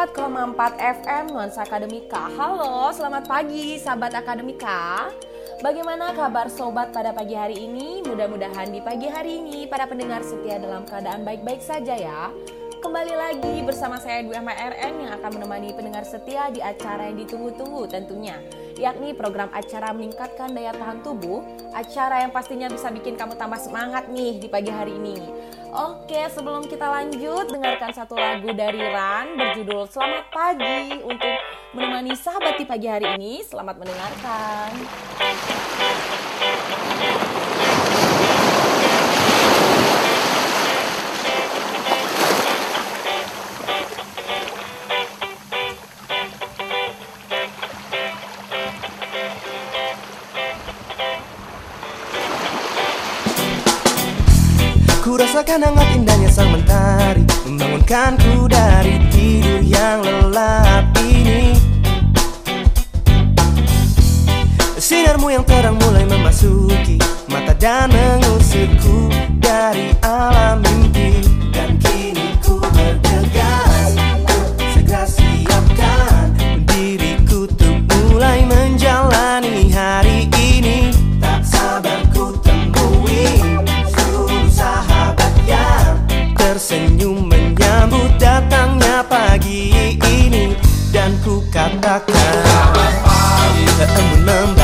104,4 FM Nuansa Akademika. Halo, selamat pagi sahabat Akademika. Bagaimana kabar sobat pada pagi hari ini? Mudah-mudahan di pagi hari ini para pendengar setia dalam keadaan baik-baik saja ya. Kembali lagi bersama saya Dwi MRN yang akan menemani pendengar setia di acara yang ditunggu-tunggu tentunya yakni program acara meningkatkan daya tahan tubuh, acara yang pastinya bisa bikin kamu tambah semangat nih di pagi hari ini. Oke, sebelum kita lanjut, dengarkan satu lagu dari Ran berjudul Selamat Pagi untuk menemani sahabat di pagi hari ini. Selamat mendengarkan. Rasakan hangat indahnya sang mentari Membangunkanku dari tidur yang lelap ini. Sinarmu yang terang mulai memasuki Mata dan mengusirku dari alam mimpi ku katakan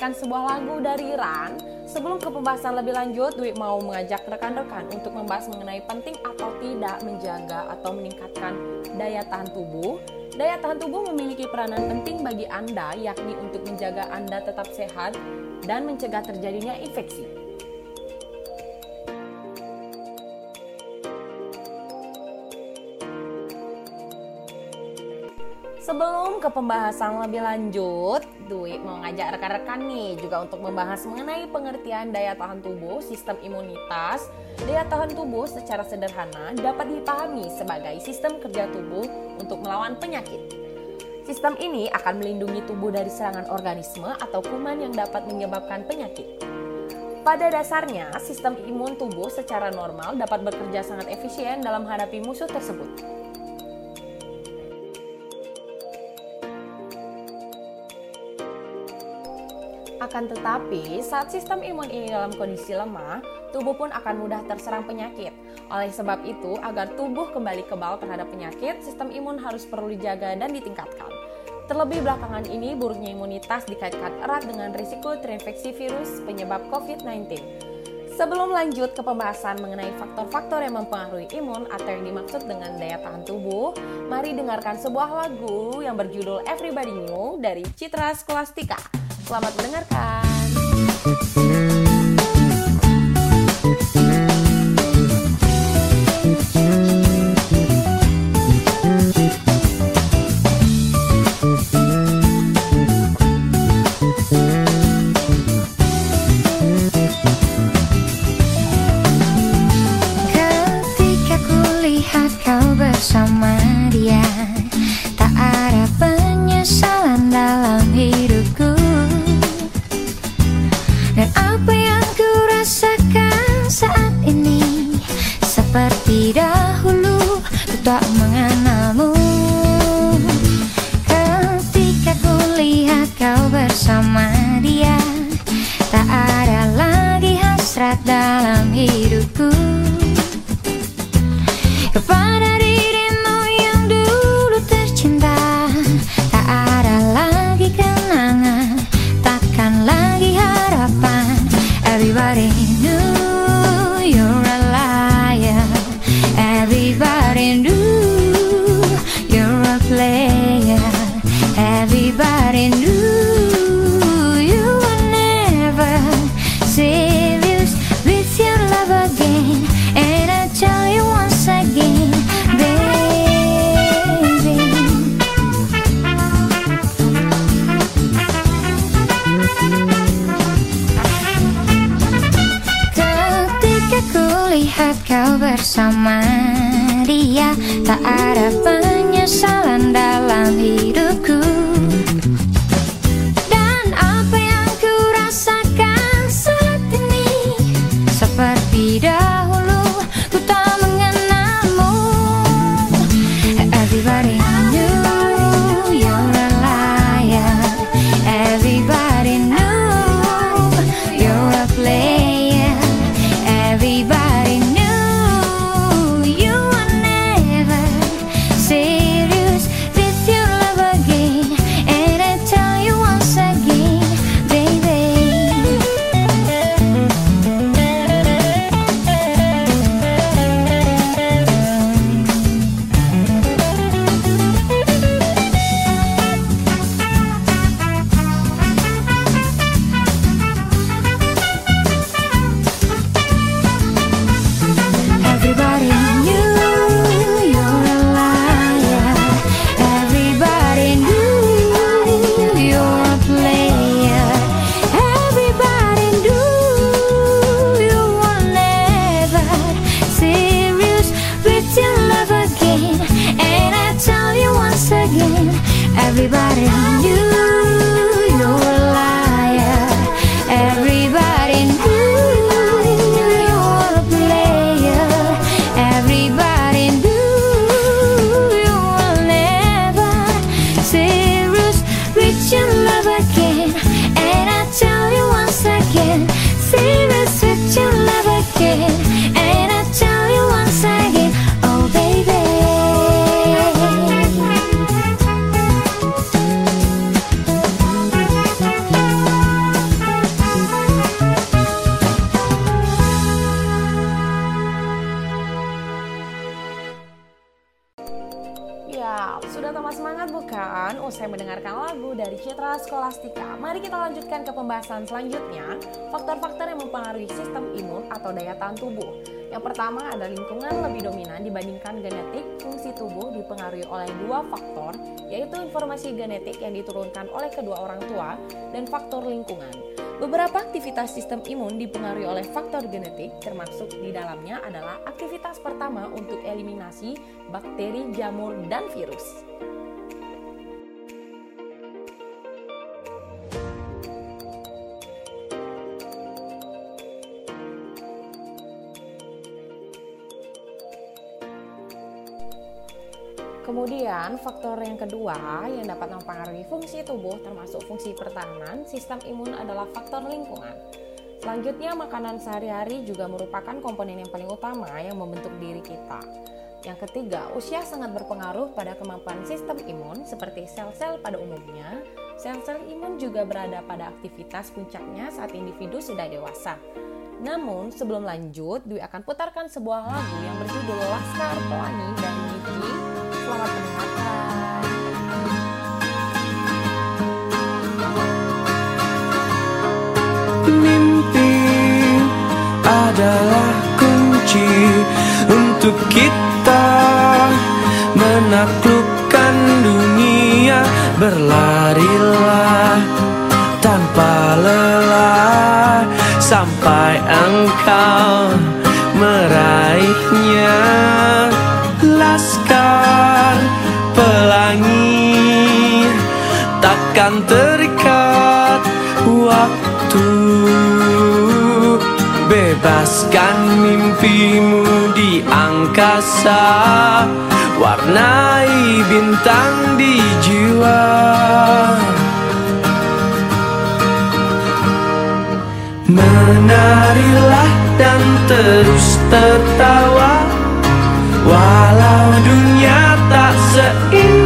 mendengarkan sebuah lagu dari Ran. Sebelum ke pembahasan lebih lanjut, Dwi mau mengajak rekan-rekan untuk membahas mengenai penting atau tidak menjaga atau meningkatkan daya tahan tubuh. Daya tahan tubuh memiliki peranan penting bagi Anda, yakni untuk menjaga Anda tetap sehat dan mencegah terjadinya infeksi. Sebelum ke pembahasan lebih lanjut, Dwi mau ngajak rekan-rekan nih juga untuk membahas mengenai pengertian daya tahan tubuh, sistem imunitas. Daya tahan tubuh secara sederhana dapat dipahami sebagai sistem kerja tubuh untuk melawan penyakit. Sistem ini akan melindungi tubuh dari serangan organisme atau kuman yang dapat menyebabkan penyakit. Pada dasarnya, sistem imun tubuh secara normal dapat bekerja sangat efisien dalam menghadapi musuh tersebut. Akan tetapi, saat sistem imun ini dalam kondisi lemah, tubuh pun akan mudah terserang penyakit. Oleh sebab itu, agar tubuh kembali kebal terhadap penyakit, sistem imun harus perlu dijaga dan ditingkatkan. Terlebih belakangan ini, buruknya imunitas dikaitkan erat dengan risiko terinfeksi virus penyebab COVID-19. Sebelum lanjut ke pembahasan mengenai faktor-faktor yang mempengaruhi imun atau yang dimaksud dengan daya tahan tubuh, mari dengarkan sebuah lagu yang berjudul Everybody New dari Citra Skolastika. Selamat mendengarkan. Pembahasan selanjutnya, faktor-faktor yang mempengaruhi sistem imun atau daya tahan tubuh. Yang pertama ada lingkungan lebih dominan dibandingkan genetik. Fungsi tubuh dipengaruhi oleh dua faktor, yaitu informasi genetik yang diturunkan oleh kedua orang tua dan faktor lingkungan. Beberapa aktivitas sistem imun dipengaruhi oleh faktor genetik, termasuk di dalamnya adalah aktivitas pertama untuk eliminasi bakteri, jamur, dan virus. Kemudian faktor yang kedua yang dapat mempengaruhi fungsi tubuh termasuk fungsi pertahanan sistem imun adalah faktor lingkungan. Selanjutnya makanan sehari-hari juga merupakan komponen yang paling utama yang membentuk diri kita. Yang ketiga, usia sangat berpengaruh pada kemampuan sistem imun seperti sel-sel pada umumnya. Sel-sel imun juga berada pada aktivitas puncaknya saat individu sudah dewasa. Namun, sebelum lanjut, Dwi akan putarkan sebuah lagu yang berjudul Laskar Pelangi dan Niki. Adalah kunci untuk kita menaklukkan dunia. Berlarilah tanpa lelah sampai engkau meraihnya. Laskar pelangi takkan terikat Bebaskan mimpimu di angkasa Warnai bintang di jiwa. Menarilah dan terus tertawa Walau dunia tak seindah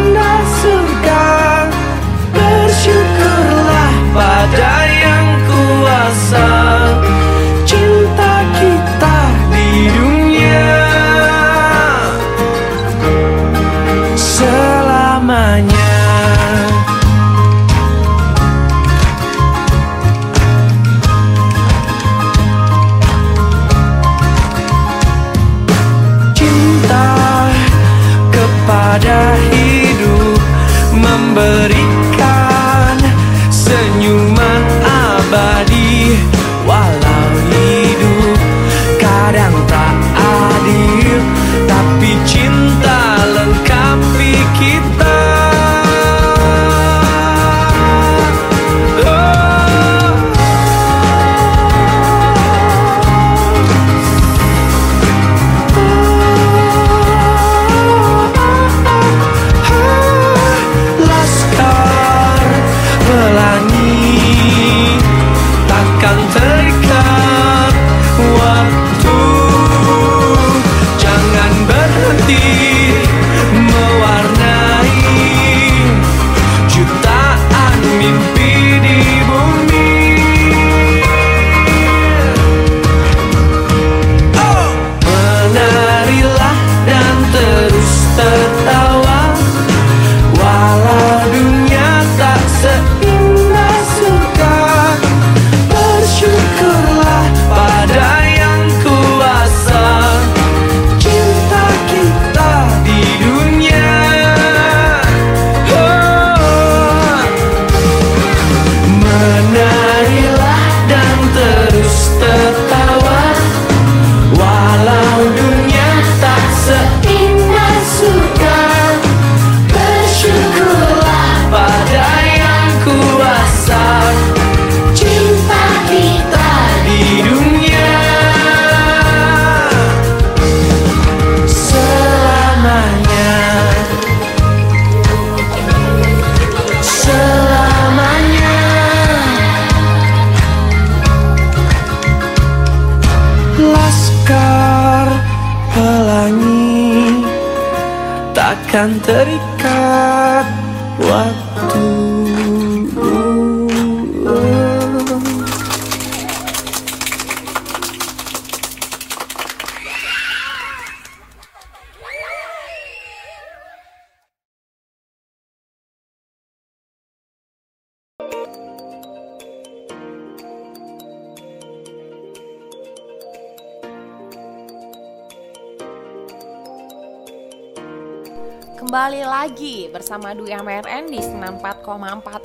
bersama Dwi MRN di 94,4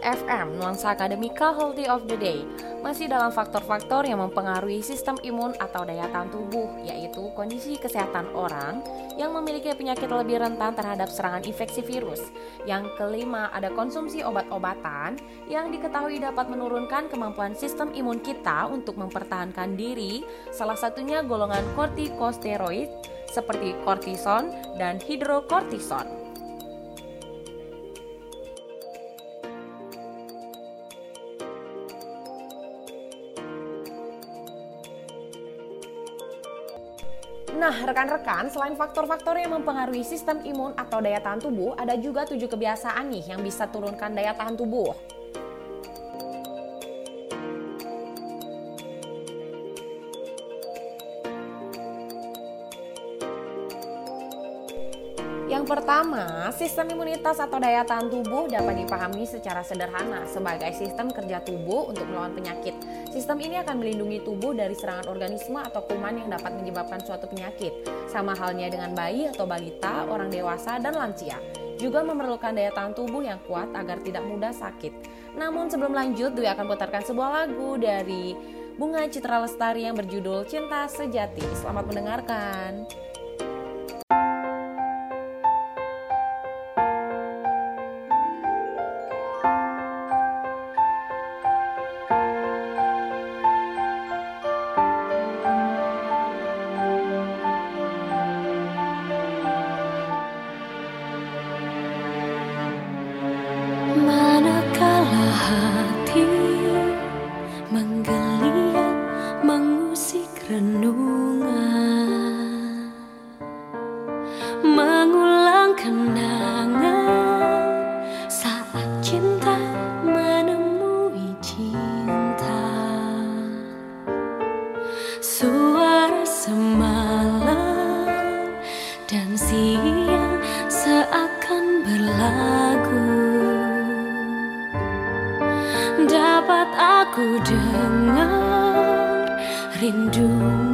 FM Nuansa Akademika Healthy of the Day Masih dalam faktor-faktor yang mempengaruhi sistem imun atau daya tahan tubuh Yaitu kondisi kesehatan orang yang memiliki penyakit lebih rentan terhadap serangan infeksi virus Yang kelima ada konsumsi obat-obatan yang diketahui dapat menurunkan kemampuan sistem imun kita untuk mempertahankan diri Salah satunya golongan kortikosteroid seperti kortison dan hidrokortison. Nah, rekan-rekan, selain faktor-faktor yang mempengaruhi sistem imun atau daya tahan tubuh, ada juga tujuh kebiasaan nih yang bisa turunkan daya tahan tubuh. Sistem imunitas atau daya tahan tubuh dapat dipahami secara sederhana sebagai sistem kerja tubuh untuk melawan penyakit. Sistem ini akan melindungi tubuh dari serangan organisme atau kuman yang dapat menyebabkan suatu penyakit. Sama halnya dengan bayi atau balita, orang dewasa, dan lansia. Juga memerlukan daya tahan tubuh yang kuat agar tidak mudah sakit. Namun sebelum lanjut, Dwi akan putarkan sebuah lagu dari Bunga Citra Lestari yang berjudul Cinta Sejati. Selamat mendengarkan. Suara semalam dan siang seakan berlagu. Dapat aku dengar rindumu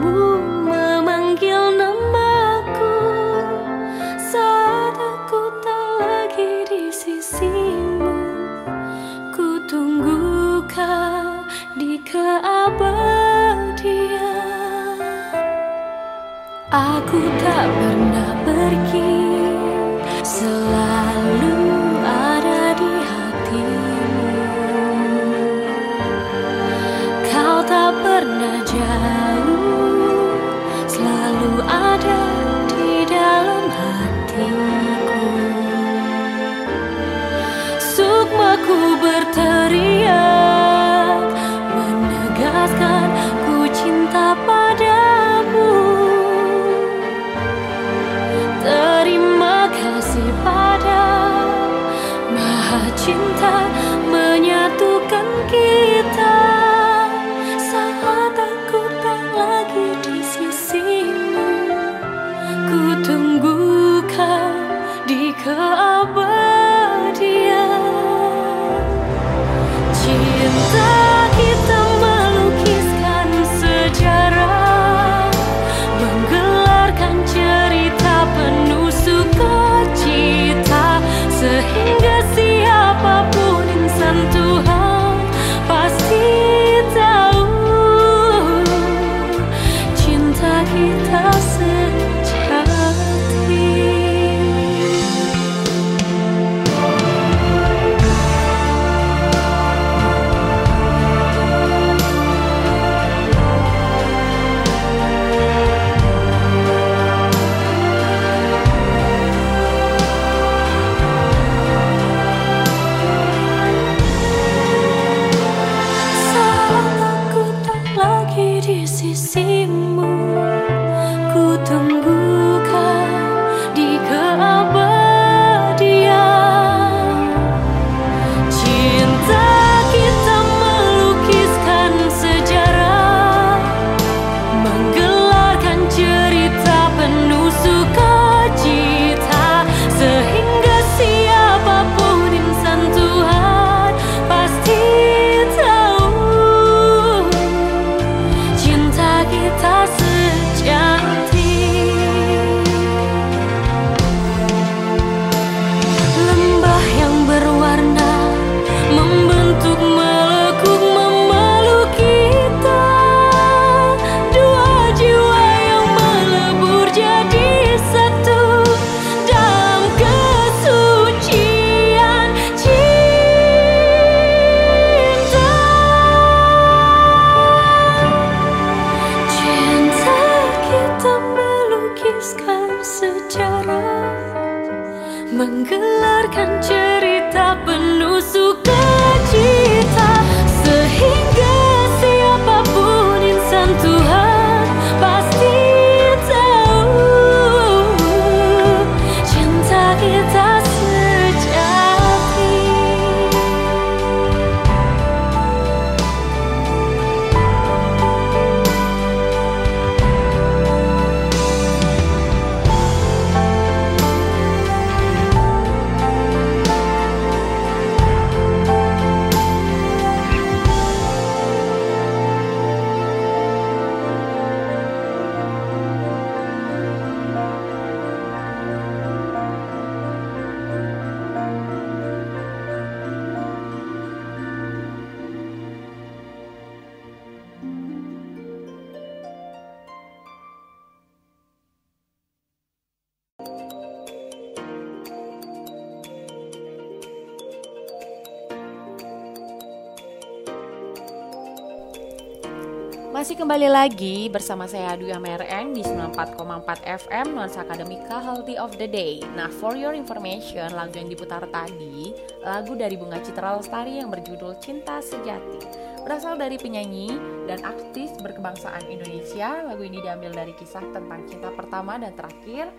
Masih kembali lagi bersama saya Dwi MRN di 94,4 FM Nuansa Akademika Healthy of the Day. Nah, for your information, lagu yang diputar tadi lagu dari Bunga Citra Lestari yang berjudul Cinta Sejati. Berasal dari penyanyi dan artis berkebangsaan Indonesia. Lagu ini diambil dari kisah tentang cinta pertama dan terakhir,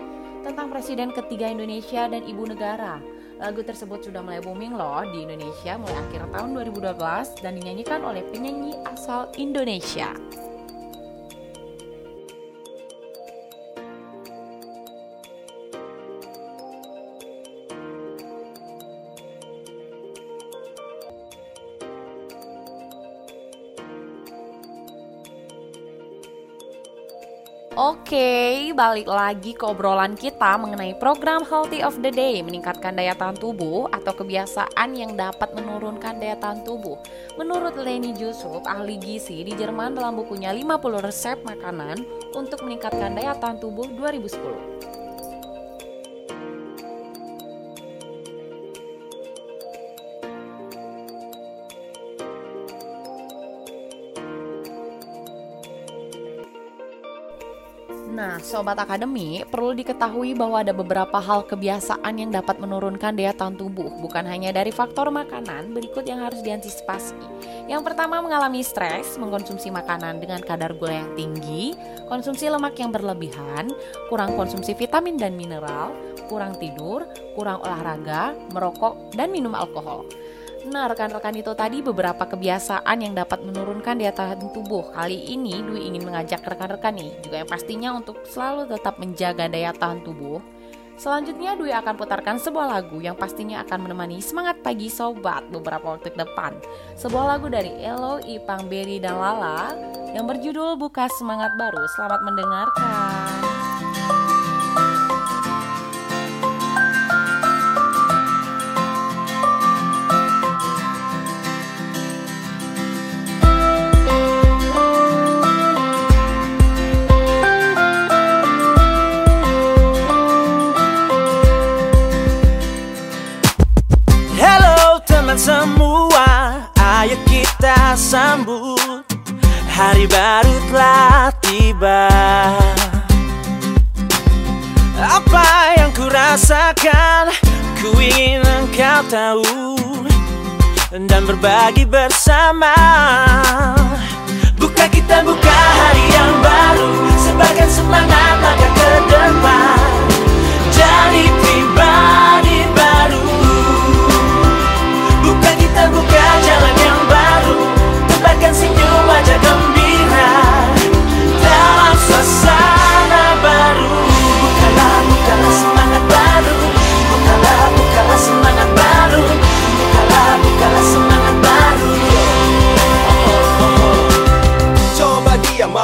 tentang presiden ketiga Indonesia dan ibu negara. Lagu tersebut sudah mulai booming loh di Indonesia mulai akhir tahun 2012 dan dinyanyikan oleh penyanyi asal Indonesia. Oke, balik lagi ke obrolan kita mengenai program Healthy of the Day Meningkatkan daya tahan tubuh atau kebiasaan yang dapat menurunkan daya tahan tubuh. Menurut Leni Jusuf, ahli gizi di Jerman dalam bukunya 50 resep makanan untuk meningkatkan daya tahan tubuh 2010 sobat akademi, perlu diketahui bahwa ada beberapa hal kebiasaan yang dapat menurunkan daya tahan tubuh, bukan hanya dari faktor makanan, berikut yang harus diantisipasi. Yang pertama, mengalami stres, mengkonsumsi makanan dengan kadar gula yang tinggi, konsumsi lemak yang berlebihan, kurang konsumsi vitamin dan mineral, kurang tidur, kurang olahraga, merokok, dan minum alkohol. Nah, rekan-rekan itu tadi beberapa kebiasaan yang dapat menurunkan daya tahan tubuh. Kali ini Dwi ingin mengajak rekan-rekan nih, juga yang pastinya untuk selalu tetap menjaga daya tahan tubuh. Selanjutnya Dwi akan putarkan sebuah lagu yang pastinya akan menemani semangat pagi sobat beberapa waktu ke depan. Sebuah lagu dari Elo, Ipang, Berry, dan Lala yang berjudul Buka Semangat Baru. Selamat mendengarkan. Tahu Dan berbagi bersama. Buka kita buka hari yang baru Sebarkan semangat langkah ke depan. Jadi pribadi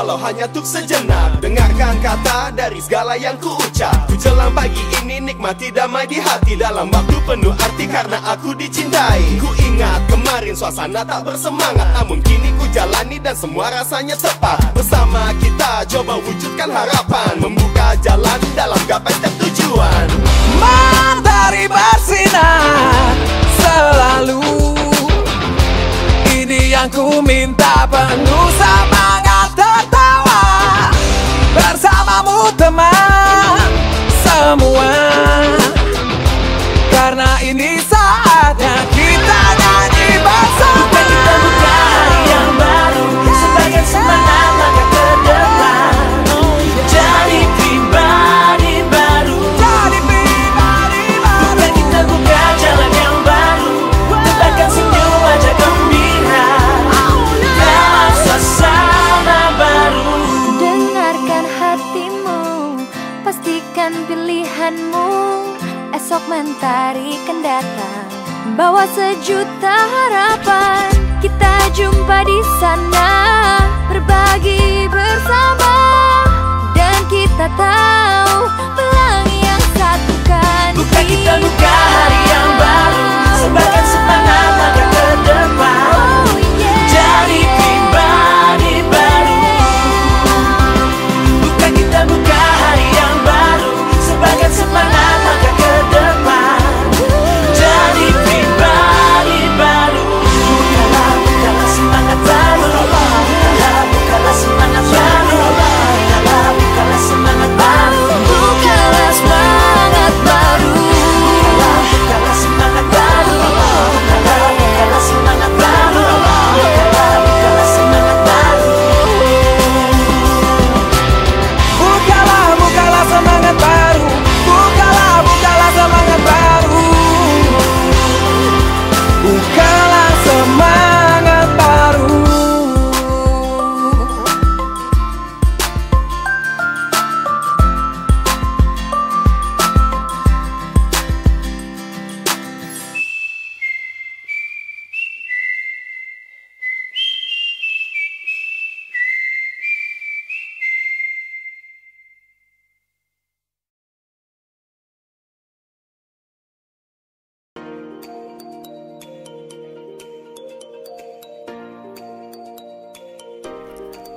walau hanya tuk sejenak Dengarkan kata dari segala yang ku ucap Ku jelang pagi ini nikmati damai di hati. Dalam waktu penuh arti karena aku dicintai. Ku ingat kemarin suasana tak bersemangat. Namun kini ku jalani dan semua rasanya tepat. Bersama kita coba wujudkan harapan. Membuka jalan dalam gapai setiap tujuan. Matahari bersinar selalu. Ini yang ku minta penuh kita tahu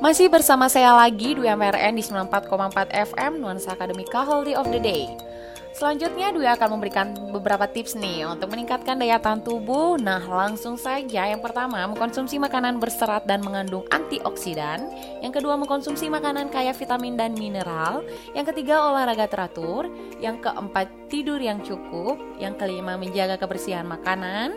Masih bersama saya lagi Dwi MRN di 94,4 FM Nuansa Akademika Healthy of the Day. Selanjutnya Dwi akan memberikan beberapa tips nih untuk meningkatkan daya tahan tubuh. Nah, langsung saja. Yang pertama, mengkonsumsi makanan berserat dan mengandung antioksidan. Yang kedua, mengkonsumsi makanan kaya vitamin dan mineral. Yang ketiga, olahraga teratur. Yang keempat, tidur yang cukup. Yang kelima, menjaga kebersihan makanan.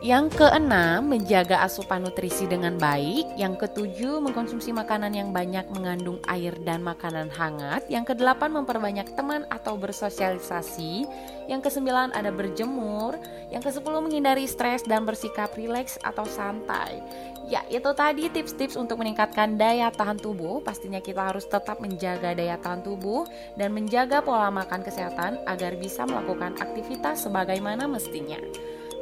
Yang keenam, menjaga asupan nutrisi dengan baik. Yang ketujuh, mengkonsumsi makanan yang banyak mengandung air dan makanan hangat. Yang kedelapan, memperbanyak teman atau bersosialisasi. Yang kesembilan, ada berjemur. Yang kesepuluh, menghindari stres dan bersikap rileks atau santai. Ya, itu tadi tips-tips untuk meningkatkan daya tahan tubuh. Pastinya kita harus tetap menjaga daya tahan tubuh dan menjaga pola makan kesehatan agar bisa melakukan aktivitas sebagaimana mestinya.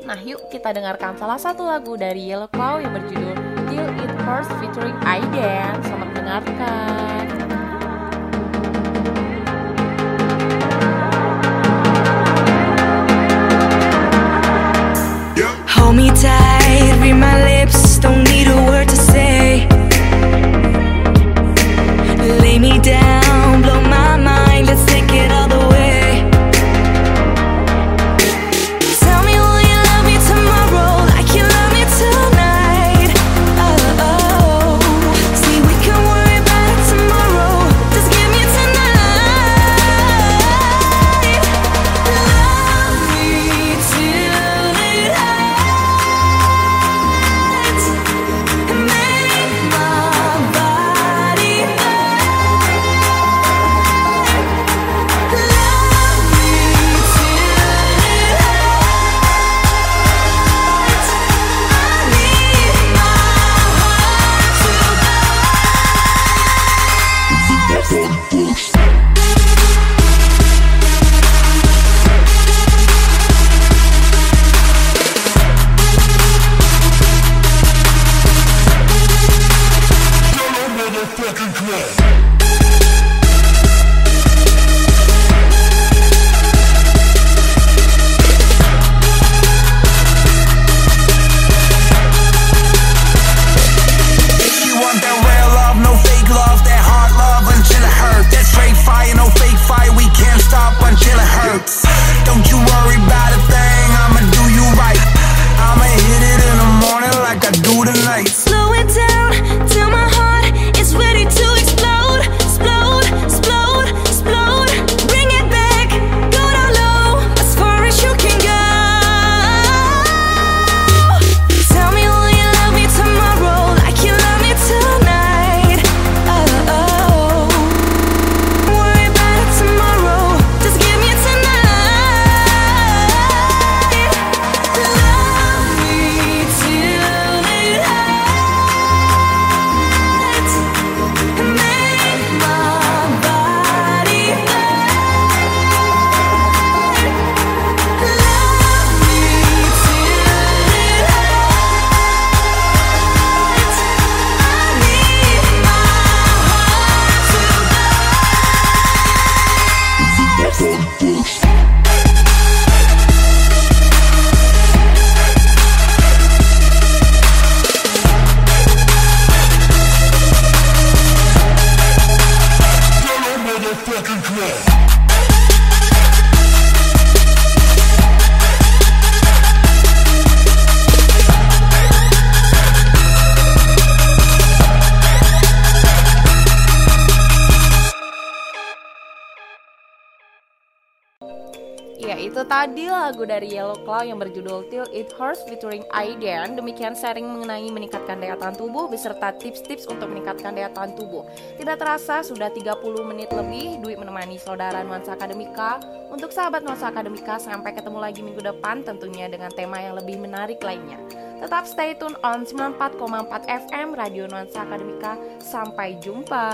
Nah yuk kita dengarkan salah satu lagu dari Yellow Claw yang berjudul Till It Hurts featuring Aiden Selamat mendengarkan. Hold me tight, read my tadi lagu dari Yellow Claw yang berjudul Till It Hurts featuring Aiden. Demikian sharing mengenai meningkatkan daya tahan tubuh beserta tips-tips untuk meningkatkan daya tahan tubuh. Tidak terasa sudah 30 menit lebih Dwi menemani saudara Nuansa Akademika. Untuk sahabat Nuansa Akademika sampai ketemu lagi minggu depan tentunya dengan tema yang lebih menarik lainnya. Tetap stay tune on 94,4 FM Radio Nuansa Akademika. Sampai jumpa.